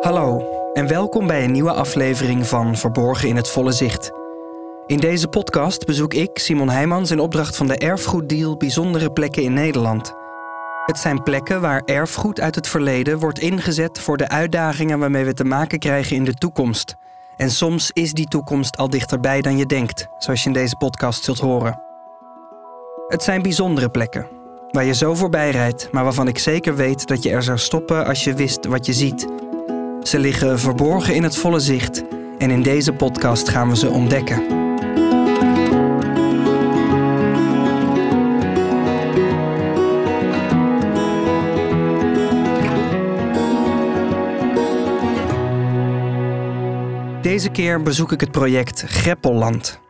Hallo en welkom bij een nieuwe aflevering van Verborgen in het Volle Zicht. In deze podcast bezoek ik, Simon Heijmans, in opdracht van de Erfgoeddeal bijzondere plekken in Nederland. Het zijn plekken waar erfgoed uit het verleden wordt ingezet voor de uitdagingen waarmee we te maken krijgen in de toekomst. En soms is die toekomst al dichterbij dan je denkt, zoals je in deze podcast zult horen. Het zijn bijzondere plekken, waar je zo voorbij rijdt, maar waarvan ik zeker weet dat je er zou stoppen als je wist wat je ziet. Ze liggen verborgen in het volle zicht en in deze podcast gaan we ze ontdekken. Deze keer bezoek ik het project Greppelland.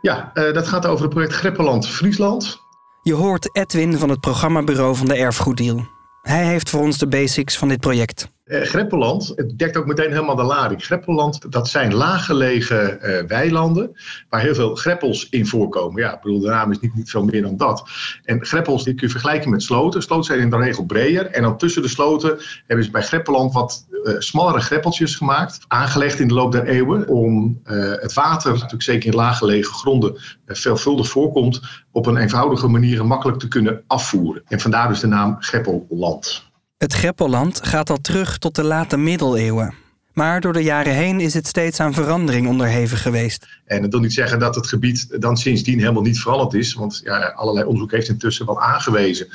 Ja, uh, dat gaat over het project Greppelland Friesland. Je hoort Edwin van het programmabureau van de Erfgoeddeal. Hij heeft voor ons de basics van dit project. Uh, Greppelland, het dekt ook meteen helemaal de lading. Greppelland, dat zijn laaggelegen uh, weilanden waar heel veel greppels in voorkomen. Ja, ik bedoel, de naam is niet, niet veel meer dan dat. En greppels die kun je vergelijken met sloten. Sloten zijn in de regel breder. En dan tussen de sloten hebben ze bij Greppelland wat uh, smallere greppeltjes gemaakt. Aangelegd in de loop der eeuwen om het water, natuurlijk zeker in laaggelegen gronden, veelvuldig voorkomt, op een eenvoudige manier makkelijk te kunnen afvoeren. En vandaar dus de naam Greppelland. Het Greppelland gaat al terug tot de late middeleeuwen. Maar door de jaren heen is het steeds aan verandering onderhevig geweest. En dat wil niet zeggen dat het gebied dan sindsdien helemaal niet veranderd is. Want ja, allerlei onderzoek heeft intussen wel aangewezen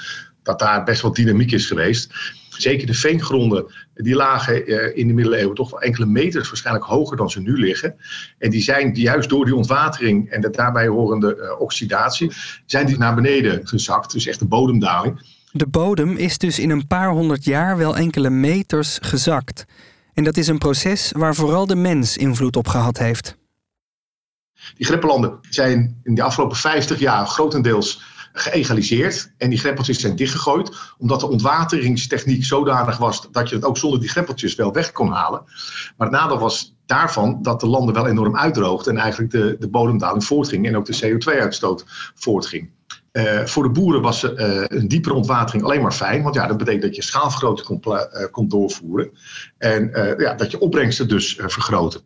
dat daar best wel dynamiek is geweest. Zeker de veengronden, die lagen in de middeleeuwen toch wel enkele meters waarschijnlijk hoger dan ze nu liggen. En die zijn juist door die ontwatering en de daarbij horende oxidatie, zijn die naar beneden gezakt. Dus echt de bodemdaling. De bodem is dus in een paar honderd jaar wel enkele meters gezakt. En dat is een proces waar vooral de mens invloed op gehad heeft. Die greppelanden zijn in de afgelopen 50 jaar grotendeels geëgaliseerd. En die greppeltjes zijn dichtgegooid, omdat de ontwateringstechniek zodanig was dat je het ook zonder die greppeltjes wel weg kon halen. Maar het nadeel was daarvan dat de landen wel enorm uitdroogden en eigenlijk de, de bodemdaling voortging en ook de CO2-uitstoot voortging. Uh, voor de boeren was uh, een diepere ontwatering alleen maar fijn, want ja, dat betekent dat je schaalvergroting kon, kon doorvoeren en ja, dat je opbrengsten dus vergroten.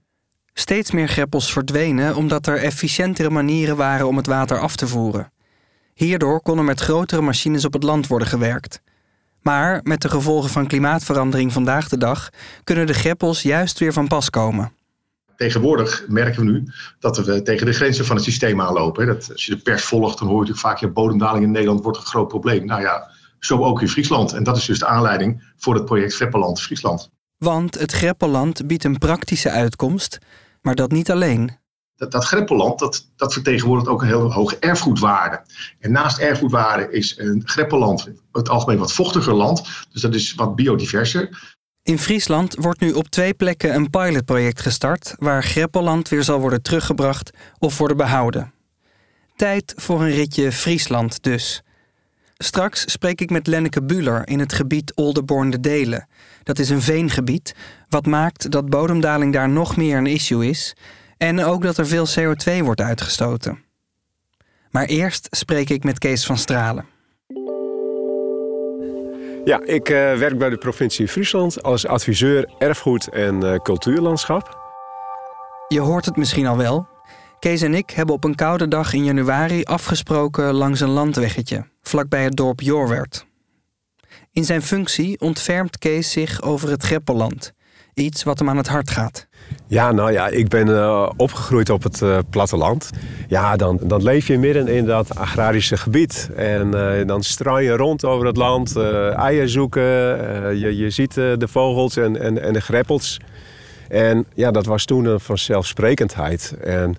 Steeds meer greppels verdwenen omdat er efficiëntere manieren waren om het water af te voeren. Hierdoor kon er met grotere machines op het land worden gewerkt. Maar met de gevolgen van klimaatverandering vandaag de dag kunnen de greppels juist weer van pas komen tegenwoordig merken we nu dat we tegen de grenzen van het systeem aanlopen. Dat, als je de pers volgt, dan hoor je natuurlijk vaak... je bodemdaling in Nederland wordt een groot probleem. Nou ja, zo ook in Friesland. En dat is dus de aanleiding voor het project Greppelland Friesland. Want het Greppelland biedt een praktische uitkomst, maar dat niet alleen. Dat, dat Greppelland dat, dat vertegenwoordigt ook een heel hoge erfgoedwaarde. En naast erfgoedwaarde is een Greppelland het algemeen wat vochtiger land. Dus dat is wat biodiverser. In Friesland wordt nu op twee plekken een pilotproject gestart waar Greppelland weer zal worden teruggebracht of worden behouden. Tijd voor een ritje Friesland dus. Straks spreek ik met Lenneke Buller in het gebied Olderborn de Delen. Dat is een veengebied, wat maakt dat bodemdaling daar nog meer een issue is en ook dat er veel CO2 wordt uitgestoten. Maar eerst spreek ik met Kees van Stralen. Ja, ik uh, werk bij de provincie Friesland als adviseur erfgoed en uh, cultuurlandschap. Je hoort het misschien al wel. Kees en ik hebben op een koude dag in januari afgesproken langs een landweggetje, vlakbij het dorp Jorwert. In zijn functie ontfermt Kees zich over het Greppelland, iets wat hem aan het hart gaat. Ja, nou ja, ik ben uh, opgegroeid op het uh, platteland. Ja, dan, dan leef je midden in dat agrarische gebied. En uh, dan straal je rond over het land, eieren zoeken. je, je ziet de vogels en, en, en de greppels. En ja, dat was toen een vanzelfsprekendheid. En,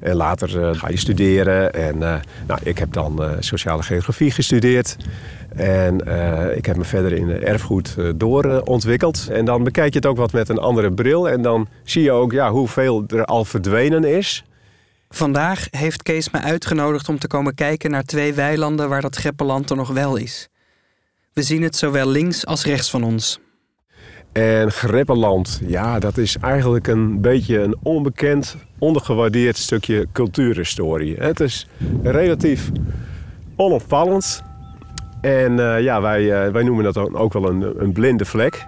en later ga je studeren. En nou, ik heb dan sociale geografie gestudeerd. En uh, ik heb me verder in erfgoed uh, doorontwikkeld. en dan bekijk je het ook wat met een andere bril. En dan zie je ook ja, hoeveel er al verdwenen is. Vandaag heeft Kees me uitgenodigd om te komen kijken naar twee weilanden waar dat Greppeland er nog wel is. We zien het zowel links als rechts van ons. En Greppeland, ja, dat is eigenlijk een beetje een onbekend, ondergewaardeerd stukje cultuurhistorie. Het is relatief onopvallend. En uh, ja, wij, uh, wij noemen dat ook wel een, een blinde vlek.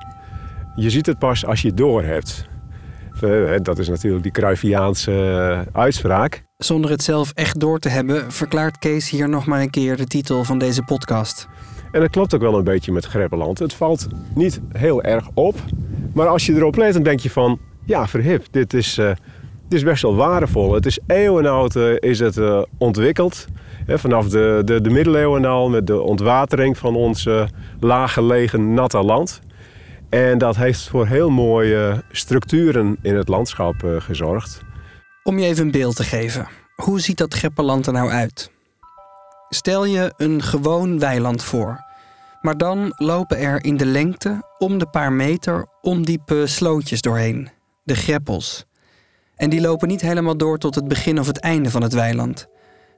je ziet het pas als je het door hebt. Eh, dat is natuurlijk die Cruyffiaanse eh, uitspraak. Zonder het zelf echt door te hebben, verklaart Kees hier nog maar een keer de titel van deze podcast. En dat klopt ook wel een beetje met Greppeland. Het valt niet heel erg op. Maar als je erop let, dan denk je van... Ja, verhip, dit is, uh, dit is best wel waardevol. Het is eeuwenoud uh, is het uh, ontwikkeld. vanaf de, de, de middeleeuwen al met de ontwatering van ons laaggelegen natte land. En dat heeft voor heel mooie structuren in het landschap gezorgd. Om je even een beeld te geven. Hoe ziet dat Greppeland er nou uit? Stel je een gewoon weiland voor. Maar dan lopen er in de lengte om de paar meter ondiepe slootjes doorheen. De greppels. En die lopen niet helemaal door tot het begin of het einde van het weiland.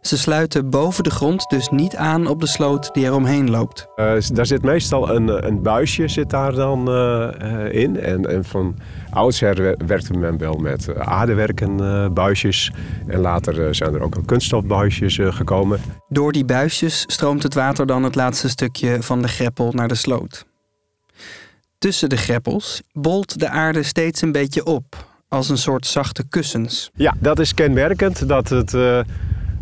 Ze sluiten boven de grond dus niet aan op de sloot die er omheen loopt. Uh, daar zit meestal een, een buisje zit daar dan uh, in. En, en van oudsher werkte men wel met aardewerken buisjes. En later zijn er ook kunststofbuisjes gekomen. Door die buisjes stroomt het water dan het laatste stukje van de greppel naar de sloot. Tussen de greppels bolt de aarde steeds een beetje op, als een soort zachte kussens. Ja, dat is kenmerkend dat het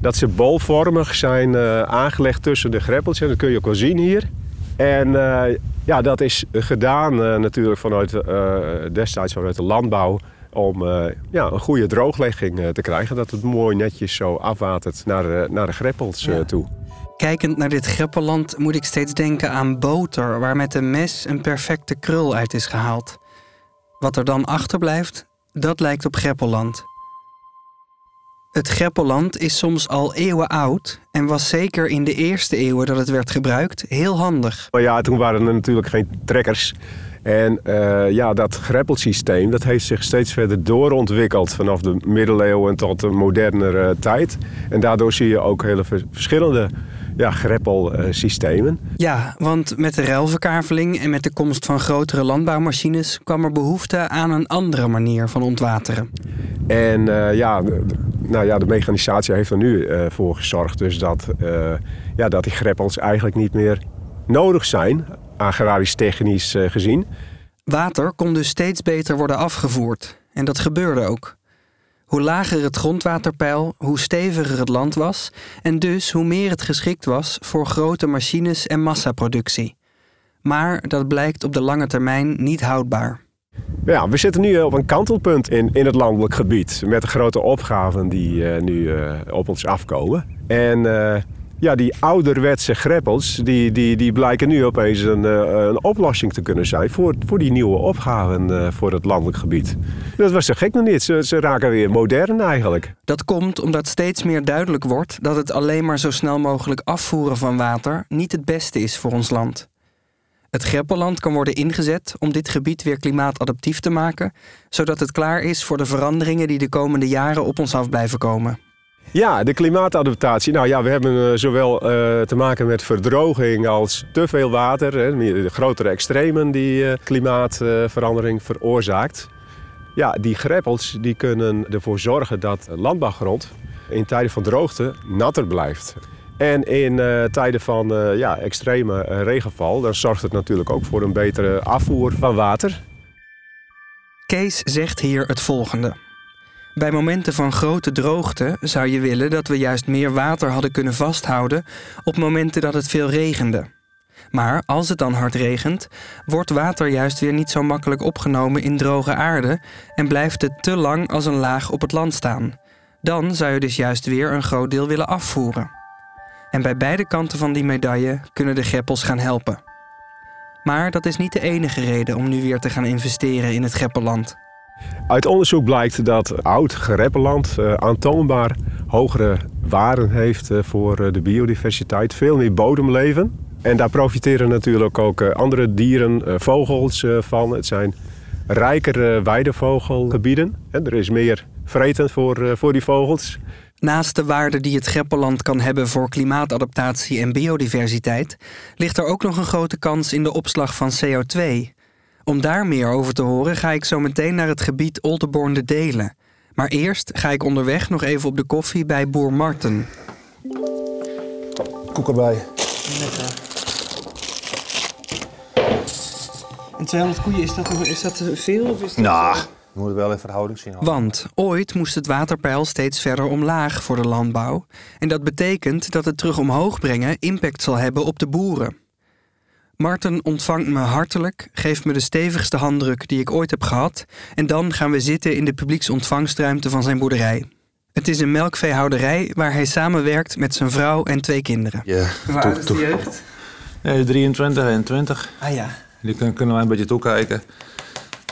dat ze bolvormig zijn uh, aangelegd tussen de greppels. En dat kun je ook wel zien hier. En uh, ja, dat is gedaan uh, natuurlijk vanuit, destijds vanuit de landbouw om ja, een goede drooglegging te krijgen. Dat het mooi netjes zo afwatert naar, naar de greppels ja. toe. Kijkend naar dit greppelland moet ik steeds denken aan boter... waar met een mes een perfecte krul uit is gehaald. Wat er dan achterblijft, dat lijkt op greppelland... Het greppelland is soms al eeuwen oud en was zeker in de eerste eeuwen dat het werd gebruikt heel handig. Maar ja, toen waren er natuurlijk geen trekkers. En uh, ja, dat greppelsysteem dat heeft zich steeds verder doorontwikkeld vanaf de middeleeuwen tot de modernere tijd. En daardoor zie je ook hele verschillende ja, greppelsystemen. Ja, want met de ruilverkaveling en met de komst van grotere landbouwmachines kwam er behoefte aan een andere manier van ontwateren. En uh, ja, nou ja, de mechanisatie heeft er nu uh, voor gezorgd dus dat, uh, ja, dat die greppels eigenlijk niet meer nodig zijn, agrarisch technisch gezien. Water kon dus steeds beter worden afgevoerd. En dat gebeurde ook. Hoe lager het grondwaterpeil, hoe steviger het land was en dus hoe meer het geschikt was voor grote machines en massaproductie. Maar dat blijkt op de lange termijn niet houdbaar. Ja, we zitten nu op een kantelpunt in, in het landelijk gebied met de grote opgaven die uh, nu uh, op ons afkomen. En ja, die ouderwetse greppels, die, die, die blijken nu opeens een, eh, een oplossing te kunnen zijn voor, voor die nieuwe opgaven uh, voor het landelijk gebied. Dat was zo gek nog niet. Ze, ze raken weer modern eigenlijk. Dat komt omdat steeds meer duidelijk wordt dat het alleen maar zo snel mogelijk afvoeren van water niet het beste is voor ons land. Het Greppelland kan worden ingezet om dit gebied weer klimaatadaptief te maken, zodat het klaar is voor de veranderingen die de komende jaren op ons af blijven komen. Ja, de klimaatadaptatie. Nou ja, we hebben uh, zowel uh, te maken met verdroging als te veel water. De grotere extremen die uh, klimaatverandering veroorzaakt. Ja, die greppels die kunnen ervoor zorgen dat landbouwgrond in tijden van droogte natter blijft. En in tijden van ja, extreme regenval, dan zorgt het natuurlijk ook voor een betere afvoer van water. Kees zegt hier het volgende. Bij momenten van grote droogte zou je willen dat we juist meer water hadden kunnen vasthouden op momenten dat het veel regende. Maar als het dan hard regent, wordt water juist weer niet zo makkelijk opgenomen in droge aarde en blijft het te lang als een laag op het land staan. Dan zou je dus juist weer een groot deel willen afvoeren. En bij beide kanten van die medaille kunnen de greppels gaan helpen. Maar dat is niet de enige reden om nu weer te gaan investeren in het greppelland. Uit onderzoek blijkt dat oud gereppeland uh, aantoonbaar hogere waarden heeft uh, voor uh, de biodiversiteit. Veel meer bodemleven. En daar profiteren natuurlijk ook andere dieren, vogels van. Het zijn rijkere weidevogelgebieden. En er is meer vreten voor, voor die vogels. Naast de waarde die het Greppelland kan hebben voor klimaatadaptatie en biodiversiteit, ligt er ook nog een grote kans in de opslag van CO2. Om daar meer over te horen ga ik zo meteen naar het gebied Oldenborn de Delen. Maar eerst ga ik onderweg nog even op de koffie bij boer Marten. Koek erbij. En 200 koeien, is dat, is dat veel? Of is dat, Nou, we moeten wel in verhouding zien. Want ooit moest het waterpeil steeds verder omlaag voor de landbouw. En dat betekent dat het terug omhoog brengen impact zal hebben op de boeren. Marten ontvangt me hartelijk, geeft me de stevigste handdruk die ik ooit heb gehad. En dan gaan we zitten in de publieksontvangstruimte van zijn boerderij. Het is een melkveehouderij waar hij samenwerkt met zijn vrouw en twee kinderen. Ja, Waar toe- is de toe- jeugd? Nee, 23 en 20. Ah ja. Die kun- kunnen wij een beetje toekijken.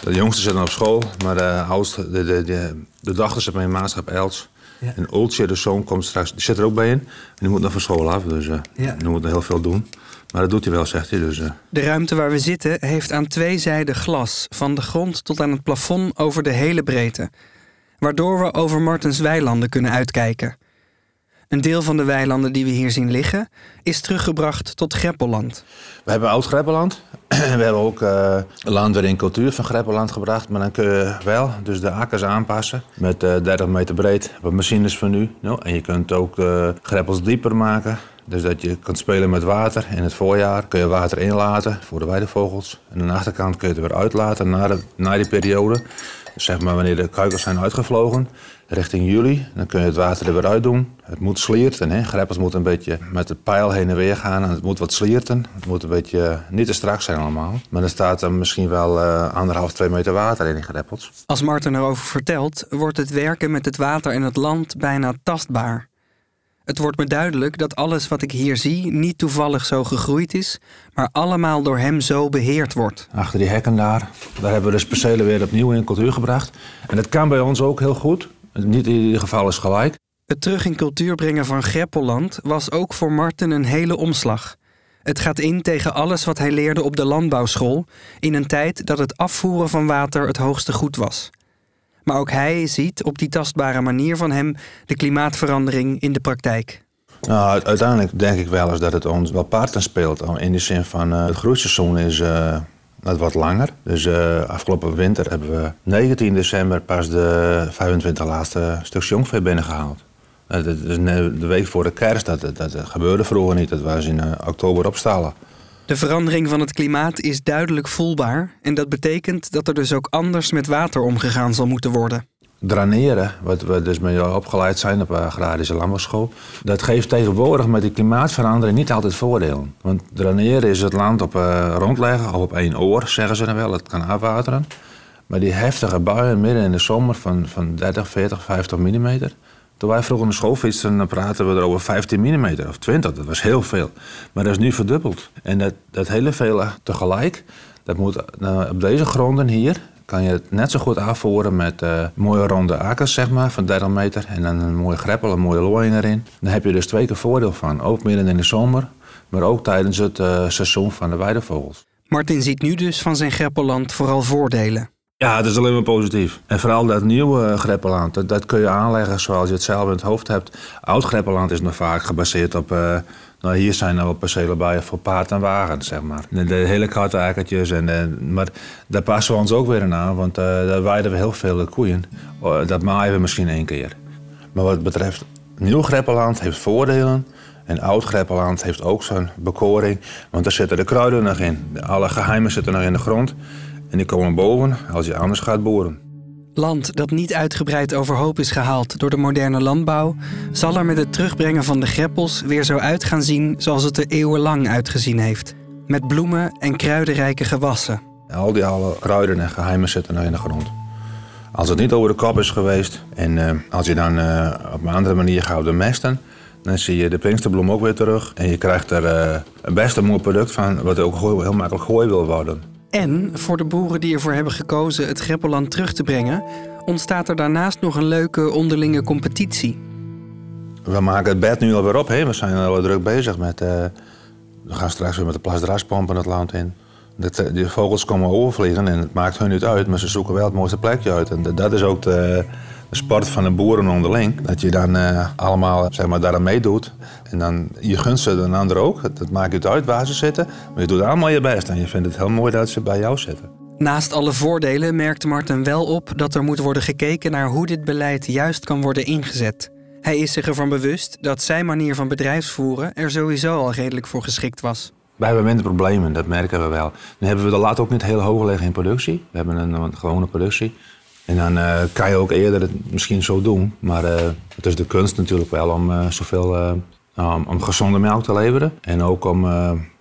De jongste zitten op school, maar de oudste, de, de, de, de dochter zit bij een maatschap Els. Ja. En Ultje, de zoon, komt straks, die zit er ook bij in. En die moet nog van school af, dus Ja. die moet nog heel veel doen. Maar dat doet hij wel, zegt hij. Dus, eh, De ruimte waar we zitten heeft aan twee zijden glas, van de grond tot aan het plafond over de hele breedte, waardoor we over Martens weilanden kunnen uitkijken. Een deel van de weilanden die we hier zien liggen is teruggebracht tot Greppelland. We hebben oud Greppeland. we hebben ook eh, land weer in cultuur van Greppeland gebracht. Maar dan kun je wel dus de akkers aanpassen. Met eh 30 meter breed, wat machines van nu. Nou, en je kunt ook de greppels dieper maken. Dus dat je kunt spelen met water. In het voorjaar kun je water inlaten voor de weidevogels. En aan de achterkant kun je het weer uitlaten na, de, na die periode. Zeg maar wanneer de kuikens zijn uitgevlogen, richting juli, dan kun je het water er weer uit doen. Het moet slierten. Hè? Greppels moeten een beetje met de pijl heen en weer gaan. En het moet wat slierten. Het moet een beetje eh, niet te strak zijn allemaal. Maar er staat er misschien wel eh, anderhalf, twee meter water in die greppels. Als Marten erover vertelt, wordt het werken met het water en het land bijna tastbaar. Het wordt me duidelijk dat alles wat ik hier zie niet toevallig zo gegroeid is, maar allemaal door hem zo beheerd wordt. Achter die hekken daar, daar hebben we de percelen weer opnieuw in cultuur gebracht. En dat kan bij ons ook heel goed. Niet in ieder geval is gelijk. Het terug in cultuur brengen van Greppelland was ook voor Marten een hele omslag. Het gaat in tegen alles wat hij leerde op de landbouwschool, in een tijd dat het afvoeren van water het hoogste goed was. Maar ook hij ziet op die tastbare manier van hem de klimaatverandering in de praktijk. Nou, uiteindelijk denk ik wel eens dat het ons wel parten speelt. In de zin van eh, het groeiseizoen is eh, net wat langer. Dus eh, afgelopen winter hebben we 19 december pas de 25 laatste stuks jongvee binnengehaald. Eh, Dat de week voor de kerst. Dat, dat, dat gebeurde vroeger niet. Dat was in eh, oktober opstallen. De verandering van het klimaat is duidelijk voelbaar en dat betekent dat er dus ook anders met water omgegaan zal moeten worden. Draneren, wat we dus met jou opgeleid zijn op een agrarische landbouwschool, dat geeft tegenwoordig met die klimaatverandering niet altijd voordelen. Want draneren is het land op eh, rondleggen, of op één oor, zeggen ze dan wel, het kan afwateren. Maar die heftige buien midden in de zomer van, van 30, 40, 50 mm. Toen wij vroeger naar school fietsten, dan praten we er over 15 mm of 20. Dat was heel veel. Maar dat is nu verdubbeld. En dat, dat hele vele tegelijk, dat moet nou, op deze gronden hier, kan je het net zo goed afvoeren met eh, mooie ronde akkers, zeg maar, van 30 meter. En dan een mooie greppel, een mooie looiing erin. Dan heb je dus twee keer voordeel van. Ook midden in de zomer, maar ook tijdens het eh, seizoen van de weidevogels. Martin ziet nu dus van zijn Greppelland vooral voordelen. Ja, het is alleen maar positief. En vooral dat nieuwe eh, greppeland, dat, dat kun je aanleggen zoals je het zelf in het hoofd hebt. Oud greppeland is nog vaak gebaseerd op... eh, nou, hier zijn er percelen bij voor paard en wagen, zeg maar. De, hele karteakkertjes. En, en, maar daar passen we ons ook weer aan, want eh, daar weiden we heel veel koeien. Oh, dat maaien we misschien één keer. Maar wat betreft nieuw greppeland heeft voordelen... En oud greppeland heeft ook zijn bekoring, want daar zitten de kruiden nog in. Alle geheimen zitten nog in de grond. En die komen boven als je anders gaat boeren. Land dat niet uitgebreid overhoop is gehaald door de moderne landbouw, zal er met het terugbrengen van de greppels weer zo uit gaan zien zoals het er eeuwenlang uitgezien heeft. Met bloemen en kruidenrijke gewassen. Al die alle kruiden en geheimen zitten nog in de grond. Als het niet over de kop is geweest en eh, als je dan eh, op een andere manier gaat mesten, dan zie je de pinksterbloem ook weer terug. En je krijgt er eh, een best een mooi product van, wat ook heel makkelijk gooi wil worden. En voor de boeren die ervoor hebben gekozen het Greppelland terug te brengen, ontstaat er daarnaast nog een leuke onderlinge competitie. We maken het bed nu alweer op. Hè? We zijn al druk bezig met. eh, we gaan straks weer met de plasdraspompen het land in. Dat, eh, die vogels komen overvliegen en het maakt hun niet uit, maar ze zoeken wel het mooiste plekje uit. En dat- is ook de, de sport van de boeren onderling. Dat je dan eh, allemaal zeg maar, daaraan meedoet. En dan je gunst ze een ander ook. Het, het maakt niet uit waar ze zitten, maar je doet allemaal je best. En je vindt het heel mooi dat ze bij jou zitten. Naast alle voordelen merkt Martin wel op dat er moet worden gekeken naar hoe dit beleid juist kan worden ingezet. Hij is zich ervan bewust dat zijn manier van bedrijfsvoeren er sowieso al redelijk voor geschikt was. Wij hebben minder problemen, dat merken we wel. Dan hebben we de lat ook niet heel hoog liggen in productie. We hebben een, een gewone productie. En dan uh, kan je ook eerder het misschien zo doen. Maar uh, het is de kunst natuurlijk wel om uh, zoveel om gezonde melk te leveren. En ook om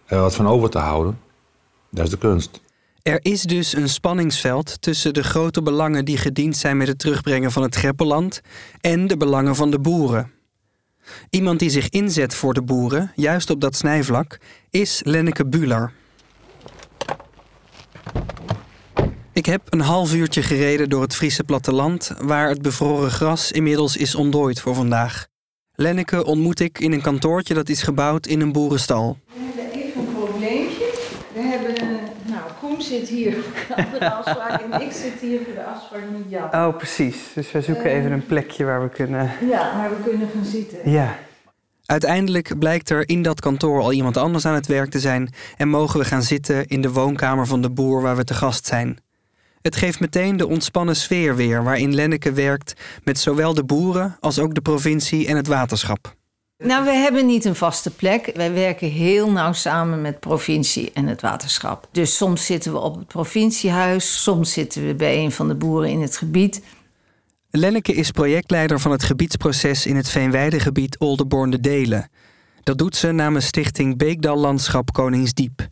er wat van over te houden. Dat is de kunst. Er is dus een spanningsveld tussen de grote belangen die gediend zijn met het terugbrengen van het Greppeland en de belangen van de boeren. Iemand die zich inzet voor de boeren, juist op dat snijvlak, is Lenneke Bular. Ik heb een half uurtje gereden door het Friese platteland, waar het bevroren gras inmiddels is ontdooid voor vandaag. Lenneke ontmoet ik in een kantoortje dat is gebouwd in een boerenstal. We hebben even een probleempje. We hebben een, nou, Koen zit hier voor de afspraak en ik zit hier voor de afspraak met Jan. Oh, precies. Dus we zoeken even een plekje waar we kunnen. Ja, waar we kunnen gaan zitten. Ja. Uiteindelijk blijkt er in dat kantoor al iemand anders aan het werk te zijn en mogen we gaan zitten in de woonkamer van de boer waar we te gast zijn. Het geeft meteen de ontspannen sfeer weer waarin Lenneke werkt met zowel de boeren als ook de provincie en het waterschap. Nou, we hebben niet een vaste plek. Wij werken heel nauw samen met provincie en het waterschap. Dus soms zitten we op het provinciehuis, soms zitten we bij een van de boeren in het gebied. Lenneke is projectleider van het gebiedsproces in het Veenweidegebied Oldenborn Delen. Dat doet ze namens stichting Beekdal Landschap Koningsdiep.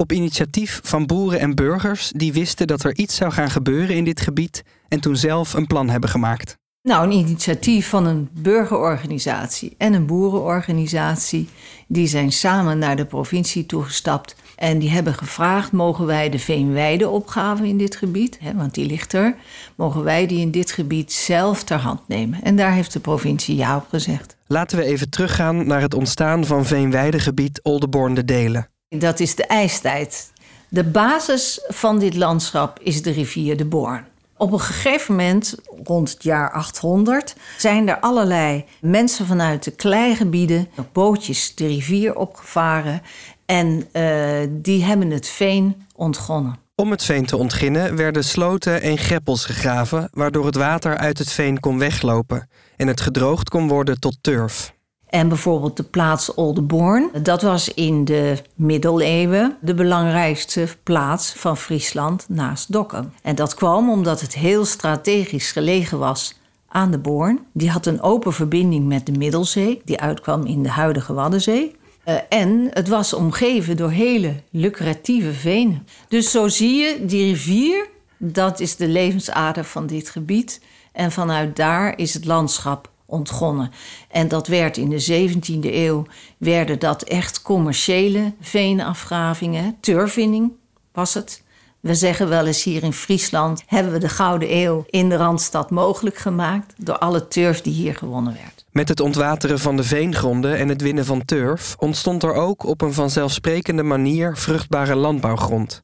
Op initiatief van boeren en burgers die wisten dat er iets zou gaan gebeuren in dit gebied en toen zelf een plan hebben gemaakt. Nou, een initiatief van een burgerorganisatie en een boerenorganisatie. Die zijn samen naar de provincie toegestapt en die hebben gevraagd: mogen wij de veenweideopgave in dit gebied, hè, want die ligt er, mogen wij die in dit gebied zelf ter hand nemen? En daar heeft de provincie ja op gezegd. Laten we even teruggaan naar het ontstaan van veenweidegebied Oldenborn de Delen. Dat is de ijstijd. De basis van dit landschap is de rivier de Born. Op een gegeven moment, rond het jaar 800, zijn er allerlei mensen vanuit de kleigebieden bootjes de rivier opgevaren en uh, die hebben het veen ontgonnen. Om het veen te ontginnen werden sloten en greppels gegraven, waardoor het water uit het veen kon weglopen en het gedroogd kon worden tot turf. En bijvoorbeeld de plaats Oldenborn. Dat was in de middeleeuwen de belangrijkste plaats van Friesland naast Dokkum. En dat kwam omdat het heel strategisch gelegen was aan de Born. Die had een open verbinding met de Middelzee, die uitkwam in de huidige Waddenzee. Uh, en het was omgeven door hele lucratieve venen. Dus zo zie je, die rivier, dat is de levensader van dit gebied. En vanuit daar is het landschap ontgonnen. En dat werd in de 17e eeuw, werden dat echt commerciële veenafgravingen, turfwinning was het. We zeggen wel eens hier in Friesland hebben we de Gouden Eeuw in de Randstad mogelijk gemaakt door alle turf die hier gewonnen werd. Met het ontwateren van de veengronden en het winnen van turf ontstond er ook op een vanzelfsprekende manier vruchtbare landbouwgrond.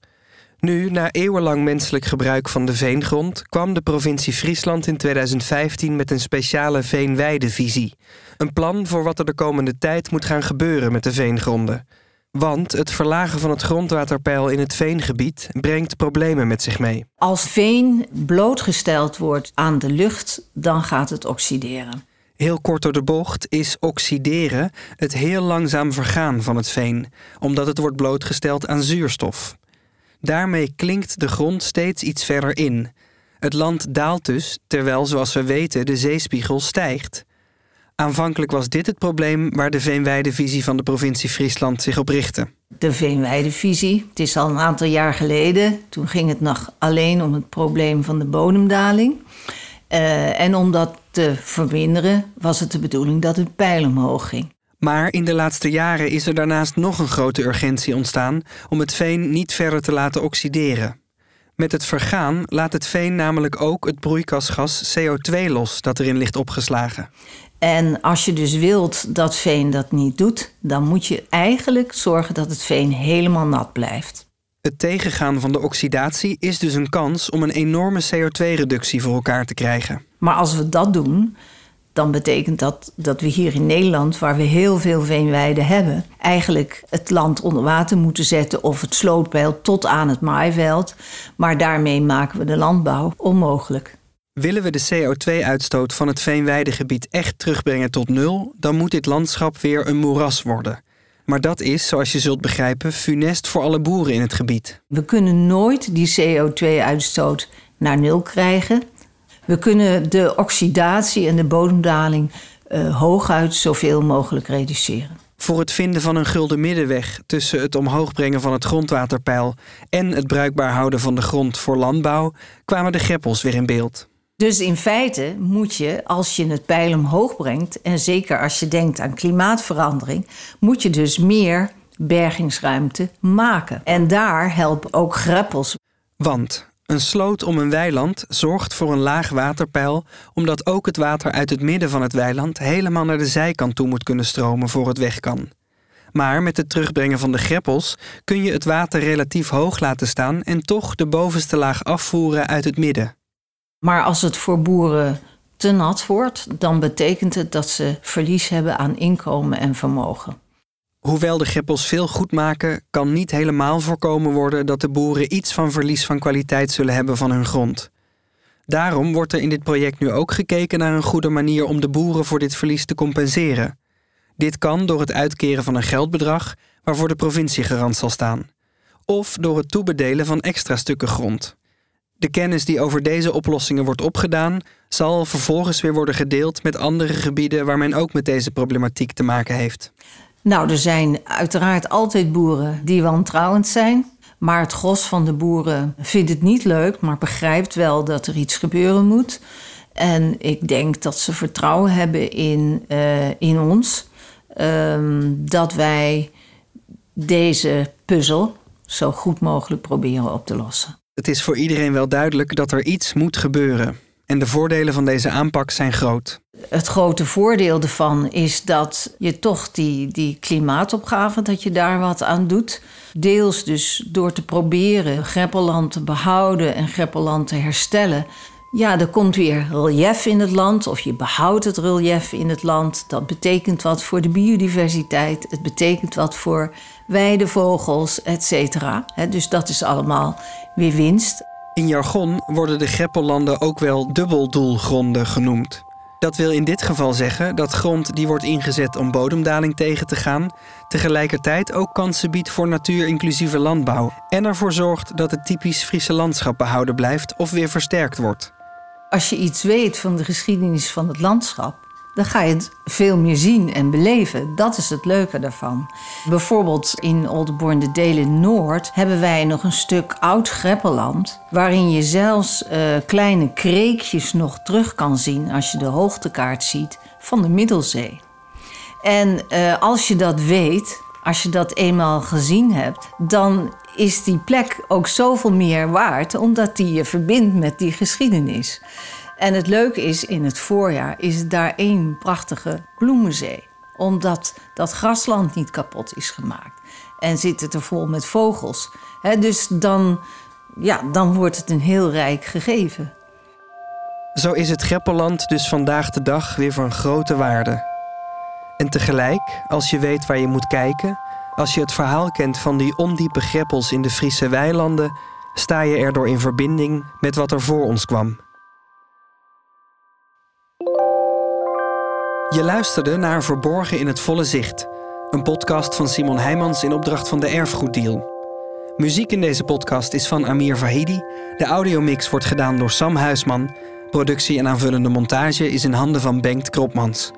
Nu, na eeuwenlang menselijk gebruik van de veengrond, kwam de provincie Friesland in 2015 met een speciale veenweidevisie. Een plan voor wat er de komende tijd moet gaan gebeuren met de veengronden. Want het verlagen van het grondwaterpeil in het veengebied brengt problemen met zich mee. Als veen blootgesteld wordt aan de lucht, dan gaat het oxideren. Heel kort door de bocht is oxideren het heel langzaam vergaan van het veen, omdat het wordt blootgesteld aan zuurstof. Daarmee klinkt de grond steeds iets verder in. Het land daalt dus, terwijl, zoals we weten, de zeespiegel stijgt. Aanvankelijk was dit het probleem waar de Veenweidevisie van de provincie Friesland zich op richtte. De Veenweidevisie, het is al een aantal jaar geleden. Toen ging het nog alleen om het probleem van de bodemdaling. Uh, en om dat te verminderen was het de bedoeling dat het pijl omhoog ging. Maar in de laatste jaren is er daarnaast nog een grote urgentie ontstaan om het veen niet verder te laten oxideren. Met het vergaan laat het veen namelijk ook het broeikasgas CO2 los dat erin ligt opgeslagen. En als je dus wilt dat veen dat niet doet, dan moet je eigenlijk zorgen dat het veen helemaal nat blijft. Het tegengaan van de oxidatie is dus een kans om een enorme CO2-reductie voor elkaar te krijgen. Maar als we dat doen, dan betekent dat dat we hier in Nederland, waar we heel veel veenweiden hebben, eigenlijk het land onder water moeten zetten of het slootpeil tot aan het maaiveld. Maar daarmee maken we de landbouw onmogelijk. Willen we de CO2-uitstoot van het veenweidegebied echt terugbrengen tot nul, dan moet dit landschap weer een moeras worden. Maar dat is, zoals je zult begrijpen, funest voor alle boeren in het gebied. We kunnen nooit die CO2-uitstoot naar nul krijgen. We kunnen de oxidatie en de bodemdaling uh, hooguit zoveel mogelijk reduceren. Voor het vinden van een gulden middenweg tussen het omhoog brengen van het grondwaterpeil en het bruikbaar houden van de grond voor landbouw kwamen de greppels weer in beeld. Dus in feite moet je, als je het peil omhoog brengt, en zeker als je denkt aan klimaatverandering, moet je dus meer bergingsruimte maken. En daar helpen ook greppels. Want een sloot om een weiland zorgt voor een laag waterpeil, omdat ook het water uit het midden van het weiland helemaal naar de zijkant toe moet kunnen stromen voor het weg kan. Maar met het terugbrengen van de greppels kun je het water relatief hoog laten staan en toch de bovenste laag afvoeren uit het midden. Maar als het voor boeren te nat wordt, dan betekent het dat ze verlies hebben aan inkomen en vermogen. Hoewel de greppels veel goed maken, kan niet helemaal voorkomen worden dat de boeren iets van verlies van kwaliteit zullen hebben van hun grond. Daarom wordt er in dit project nu ook gekeken naar een goede manier om de boeren voor dit verlies te compenseren. Dit kan door het uitkeren van een geldbedrag waarvoor de provincie garant zal staan, of door het toebedelen van extra stukken grond. De kennis die over deze oplossingen wordt opgedaan, zal vervolgens weer worden gedeeld met andere gebieden waar men ook met deze problematiek te maken heeft. Nou, er zijn uiteraard altijd boeren die wantrouwend zijn. Maar het gros van de boeren vindt het niet leuk, maar begrijpt wel dat er iets gebeuren moet. En ik denk dat ze vertrouwen hebben in, uh, in ons. Um, dat wij deze puzzel zo goed mogelijk proberen op te lossen. Het is voor iedereen wel duidelijk dat er iets moet gebeuren. En de voordelen van deze aanpak zijn groot. Het grote voordeel ervan is dat je toch die, die klimaatopgave, dat je daar wat aan doet. Deels dus door te proberen greppelland te behouden en greppelland te herstellen. Ja, er komt weer relief in het land, of je behoudt het relief in het land. Dat betekent wat voor de biodiversiteit, het betekent wat voor weidevogels, et cetera. Dus dat is allemaal weer winst. In jargon worden de greppellanden ook wel dubbeldoelgronden genoemd. Dat wil in dit geval zeggen dat grond die wordt ingezet om bodemdaling tegen te gaan, tegelijkertijd ook kansen biedt voor natuurinclusieve landbouw en ervoor zorgt dat het typisch Friese landschap behouden blijft of weer versterkt wordt. Als je iets weet van de geschiedenis van het landschap, dan ga je het veel meer zien en beleven. Dat is het leuke daarvan. Bijvoorbeeld in Oldenborn de Delen Noord hebben wij nog een stuk oud greppelland... waarin je zelfs uh, kleine kreekjes nog terug kan zien... als je de hoogtekaart ziet van de Middelzee. En uh, als je dat weet, als je dat eenmaal gezien hebt... dan is die plek ook zoveel meer waard... omdat die je verbindt met die geschiedenis. En het leuke is, in het voorjaar is daar één prachtige bloemenzee. Omdat dat grasland niet kapot is gemaakt. En zit het er vol met vogels. dus dan, ja, dan wordt het een heel rijk gegeven. Zo is het Greppelland dus vandaag de dag weer van grote waarde. En tegelijk, als je weet waar je moet kijken, als je het verhaal kent van die ondiepe greppels in de Friese weilanden, sta je erdoor in verbinding met wat er voor ons kwam. Je luisterde naar Verborgen in het Volle Zicht, een podcast van Simon Heijmans in opdracht van de Erfgoeddeal. Muziek in deze podcast is van Amir Vahidi. De audiomix wordt gedaan door Sam Huisman. Productie en aanvullende montage is in handen van Bengt Kropmans.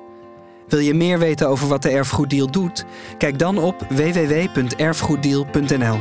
Wil je meer weten over wat de Erfgoeddeal doet? Kijk dan op www.erfgoeddeal.nl.